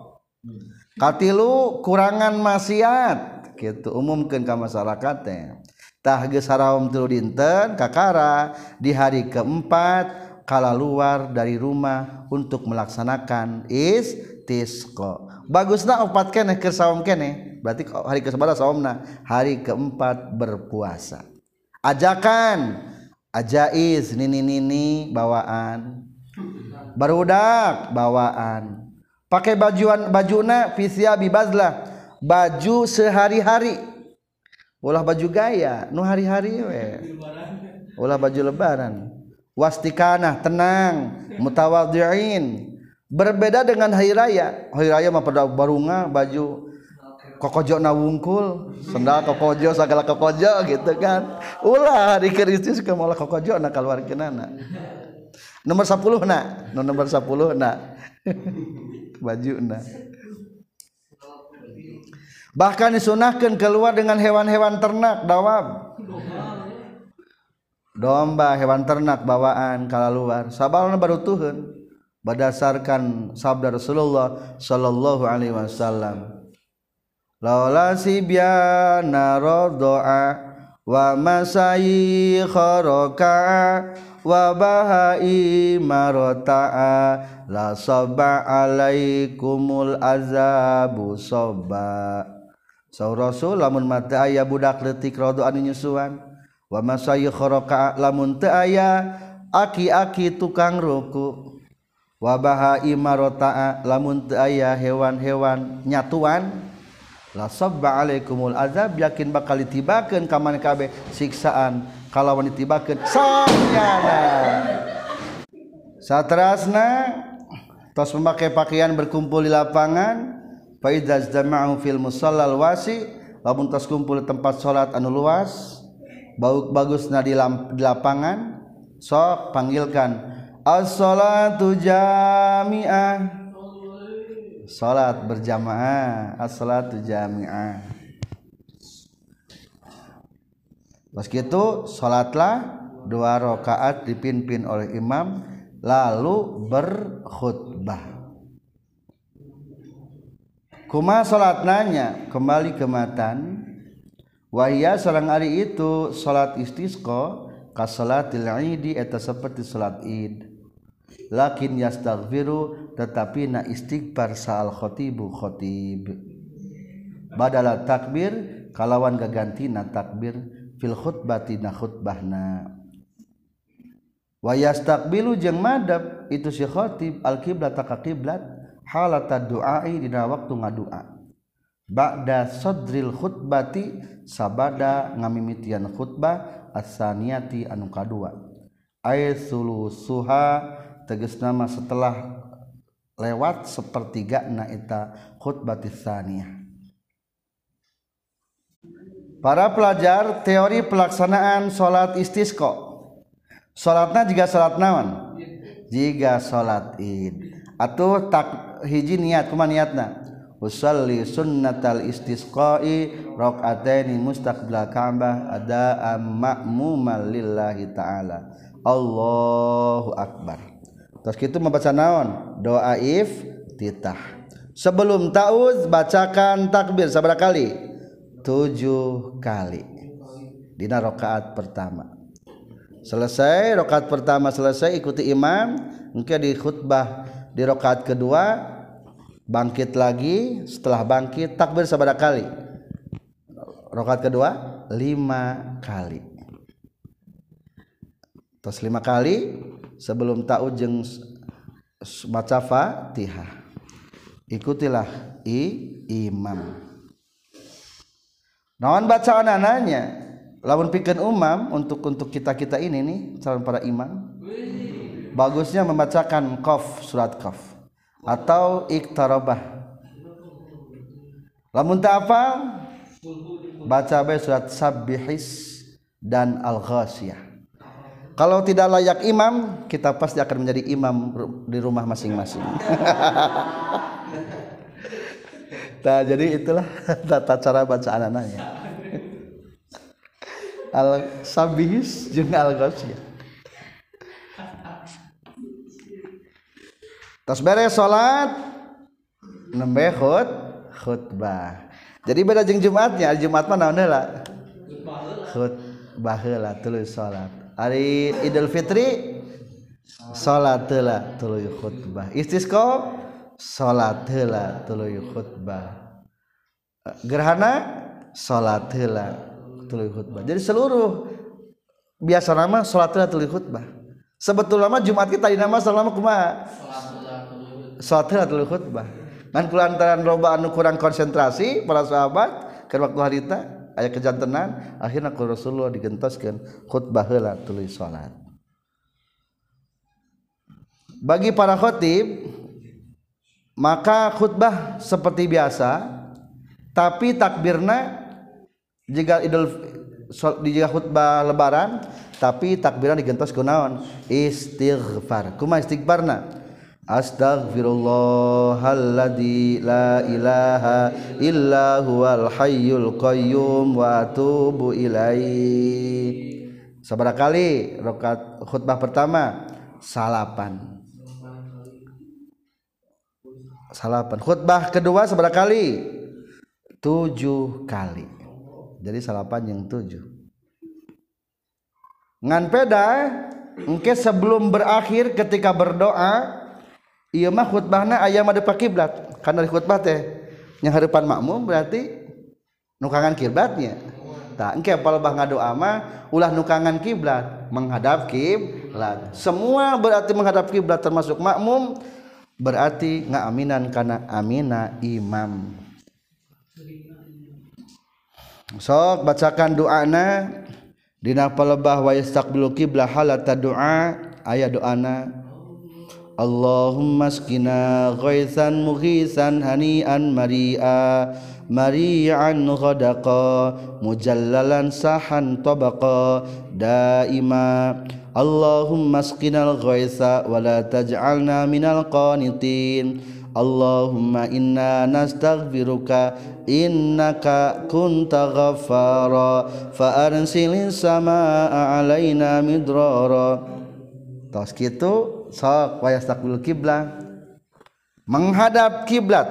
Katilu kurangan maksiat. Gitu umumkan ke masyarakat teh tah geus saraom tilu dinten kakara di hari keempat kala luar dari rumah untuk melaksanakan istisqa. Bagusna opat keneh ke saum keneh berarti hari ke sabaraha saumna? Hari keempat berpuasa. Ajakan ajaiz nini nini bawaan. Barudak bawaan. Pakai bajuan bajuna fisia bibazlah baju sehari-hari ulah baju gaya nu hari-hari we. Ulah baju lebaran. Wastikana tenang mutawadhiin. Berbeda dengan hari raya. Hari raya mah pada barunga baju kokojo na wungkul sendal kokojo segala kokojo gitu kan. Ulah hari Kristus ke malah kokojo na keluar kenana nomor 10 na nomor 10 na. Baju na. Bahkan disunahkan keluar dengan hewan-hewan ternak dawab. Domba hewan ternak bawaan kalau luar. Sabarna baru Tuhan berdasarkan sabda Rasulullah sallallahu alaihi wasallam. Laula sibyana rodoa wa masayi kharaka wa bahai marota'a la sabba alaikumul azabu sabba Saur Rasul lamun mata aya budak letik rodo anu nyusuan. Lamun aya aki-aki tukang ruku. Wabaha Imarota lamun aya hewan-hewan nyatuan. Lasobbaalaikumul azab yakin bakal tibakan kammankabeh siksaan. Kalau wanitatibakan satrasna tos memakai pakaian berkumpul di lapangan film wasi latas kumpul tempat salat anu luas bau bagus na di, lapangan sok panggilkan as-salatu jami'ah salat berjamaah as-salatu jami'ah Pas gitu salatlah dua rakaat dipimpin oleh imam lalu berkhutbah. Kuma salat nanya kembali ke matan Wahia seorang hari itu salat istisqa ka salatil idi eta seperti salat id lakin yastaghfiru tetapi na istighfar sal khatibu khatib badala takbir kalawan gagantina takbir fil khutbatina khutbahna. Wayas takbilu jeung madab itu si khotib al kiblat ka kiblat halata du'ai dina waktu ngadua. Ba'da sadril khutbati sabada ngamimitian khutbah as-saniyati anu kadua. Ay sulusuha tegas nama setelah lewat sepertiga na eta khutbatis saniyah. Para pelajar teori pelaksanaan salat istisqa. Salatna juga salat naon? Jika salat id. Atau tak hiji niat kuma niatna? Usalli sunnatal istisqai rakaataini mustaqbil ka'bah ada ma'mumal lillahi ta'ala. Allahu akbar. Terus gitu membaca naon? Doa if titah sebelum tauz bacakan takbir seberapa kali? Tujuh kali. Dina rakaat pertama. Selesai rakaat pertama selesai ikuti imam mungkin di khutbah di rakaat kedua bangkit lagi. Setelah bangkit takbir sabada kali? Rakaat kedua lima kali. Terus lima kali sebelum ta'ujeng maca fatihah. Ikutilah i imam. Naon bacaan ananya? Lawan pikir umam untuk untuk kita kita ini nih calon para imam bagusnya membacakan qaf surat qaf. Atau iktarabah. Lamun tak apa baca bae surat sabbihis dan al ghasiyah kalau tidak layak imam kita pasti akan menjadi imam di rumah masing-masing. Nah jadi itulah tata cara bacaan anaknya. Al sabihis jeung al tas beres salat nembe khut khutbah. Jadi beda jeung Jumatnya Jumat mah naon heula? Khutbah heula tuluy salat. Hari Idul Fitri salat heula tuluy khutbah. Istisqa salat heula tuluy khutbah. Gerhana salat heula khutbah. Jadi seluruh biasa nama salatnya tuli khutbah. Sebetulnya Jumat kita di nama selama kuma tuli khutbah. Ngan kulantaran roba anu kurang konsentrasi para sahabat ke waktu harita aya kejantenan akhirnya ku Rasulullah digentoskeun khutbah heula tuluy salat. Bagi para khotib maka khutbah seperti biasa tapi takbirna jika idul jika khutbah lebaran tapi takbiran digentos kunaon istighfar. Kuma istighfarna Astaghfirullahalladzi la ilaha illa huwal hayyul qayyum wa atubu ilaihi. Sabar kali rakaat khutbah pertama salapan. Salapan. Khutbah kedua sabar kali? Tujuh kali jadi salapan yang tujuh ngan peda engke sebelum berakhir ketika berdoa iya mah khutbahna ayam ada pak kiblat karena di khutbah teh. Yang harapan makmum berarti nukangan kiblatnya. Tak engke palebah ngadoa mah ulah nukangan kiblat. Menghadap kiblat. Semua berarti menghadap kiblat termasuk makmum. Berarti ngaminan karena amina imam. Sok bacakan doana. Dina palebah wa yastaqbilu qiblah halata doa. Aya doana Allahumma skina ghaisan mughisan hanian maria mari'an ghadaqa mujallalan sahan tabaqa daima. Allahumma skinal ghaisa wa la taj'alna minal qanitin. Allahumma inna nastaghfiruka innaka kunta ghaffara. Fa arsilin samaa alaina midrara. Tos kitu sok wa yastaqbil kiblat. Menghadap kiblat.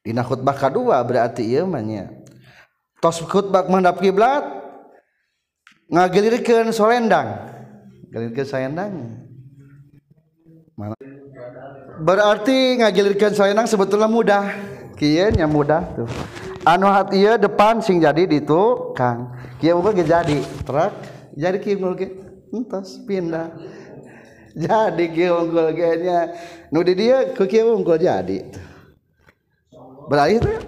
Dina khutbah kedua berarti ieu mah nya. Tos khutbah menghadap kiblat ngagilirkeun solendang. Galirkeun solendang. Berarti ngagilirkan soenang sebetulnya mudah. Kian yang mudah tuh. Anu hati depan sing jadi itu Kang jadi truk jadi entos pindah. Jadi kieu unggul ge nya nu di dieu ku kieu unggul jadi. Beralih teh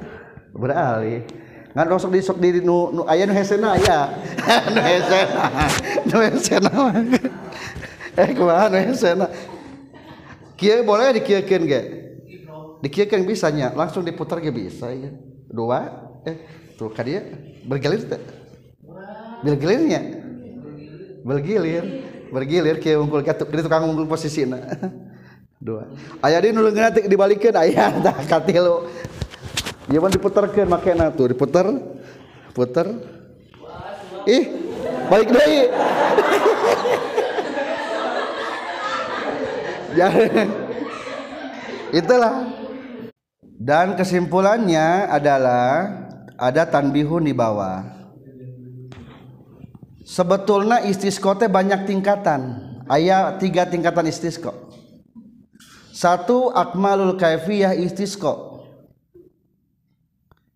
beralih. Ngan rosok di sok diri nu nu aya nu hesena aya nu hesena nu hesena eh kumaha nu hesena kieu boleh dikiekeun ge? Dikiekeun bisa nya langsung diputar ge bisa ya. Dua eh tuh ka dieu bergelir teh. Bergelirnya bergilir. Bergilir kieu unggul katuk di tukang unggul posisina dua. Aya di nulung nanti dibalikeun aya tah katilu Ieu mah diputerkeun makena tuh diputer puter ih balik deui ya. Itulah. Dan kesimpulannya adalah ada tanbihun di bawah sebetulnya istisqo teh banyak tingkatan. Ayat tiga tingkatan istisqo satu akmalul kaifiyah istisqo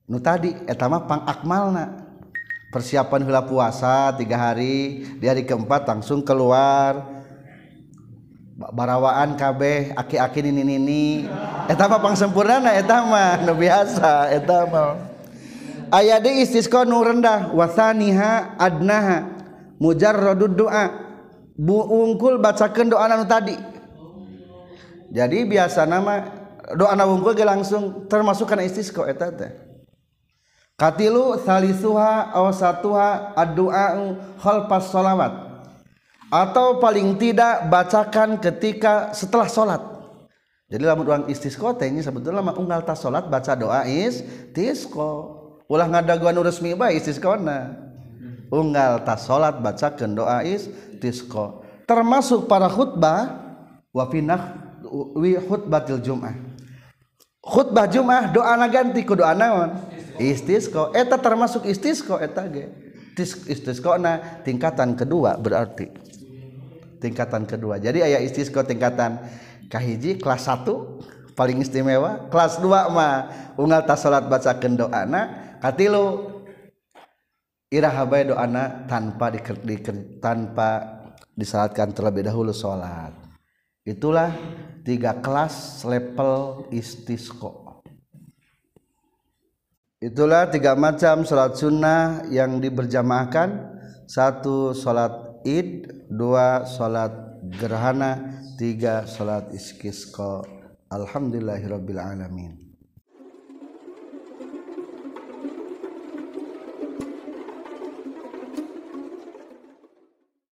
nu tadi etama pang akmalna. Persiapan hula puasa tiga hari di hari keempat langsung keluar. Barawaan kabeh aki-aki nini nini etama pang sempurna etama nu biasa etama ayat di istisqa nu rendah. Wasaniha adnaha mujarradud doa. Bu ungkul bacakeun doa nu tadi. Jadi biasa nama doa na ungkul ge langsung termasuk kana istisqa eta teh. Katilu salisuha aw satuha ad-du'a khalfas shalawat atau paling tidak bacakan ketika setelah sholat. Jadi lamun orang istisqo teh sebetulnya mah unggal tas sholat baca doa istisqo ulah ngadaguan resmi bae istisqona unggal tas sholat bacakeun doa istisqo termasuk para khutbah wa finah wi khutbatil jum'ah. Khutbah jum'ah doa ganti ku doa naon? Istisqo eta termasuk istisqo eta ge. Istisqona tingkatan kedua berarti. Tingkatan kedua. Jadi ayah istisqo tingkatan kahiji kelas 1 paling istimewa. Kelas 2 mah unggal tas salat baca doana katilu iraha bae doana tanpa di, di, tanpa disalatkan terlebih dahulu salat itulah tiga kelas level istisqo. Itulah tiga macam salat sunnah yang diberjamaahkan. Satu salat id dua salat gerhana tiga salat istisqa alhamdulillahirabbil alamin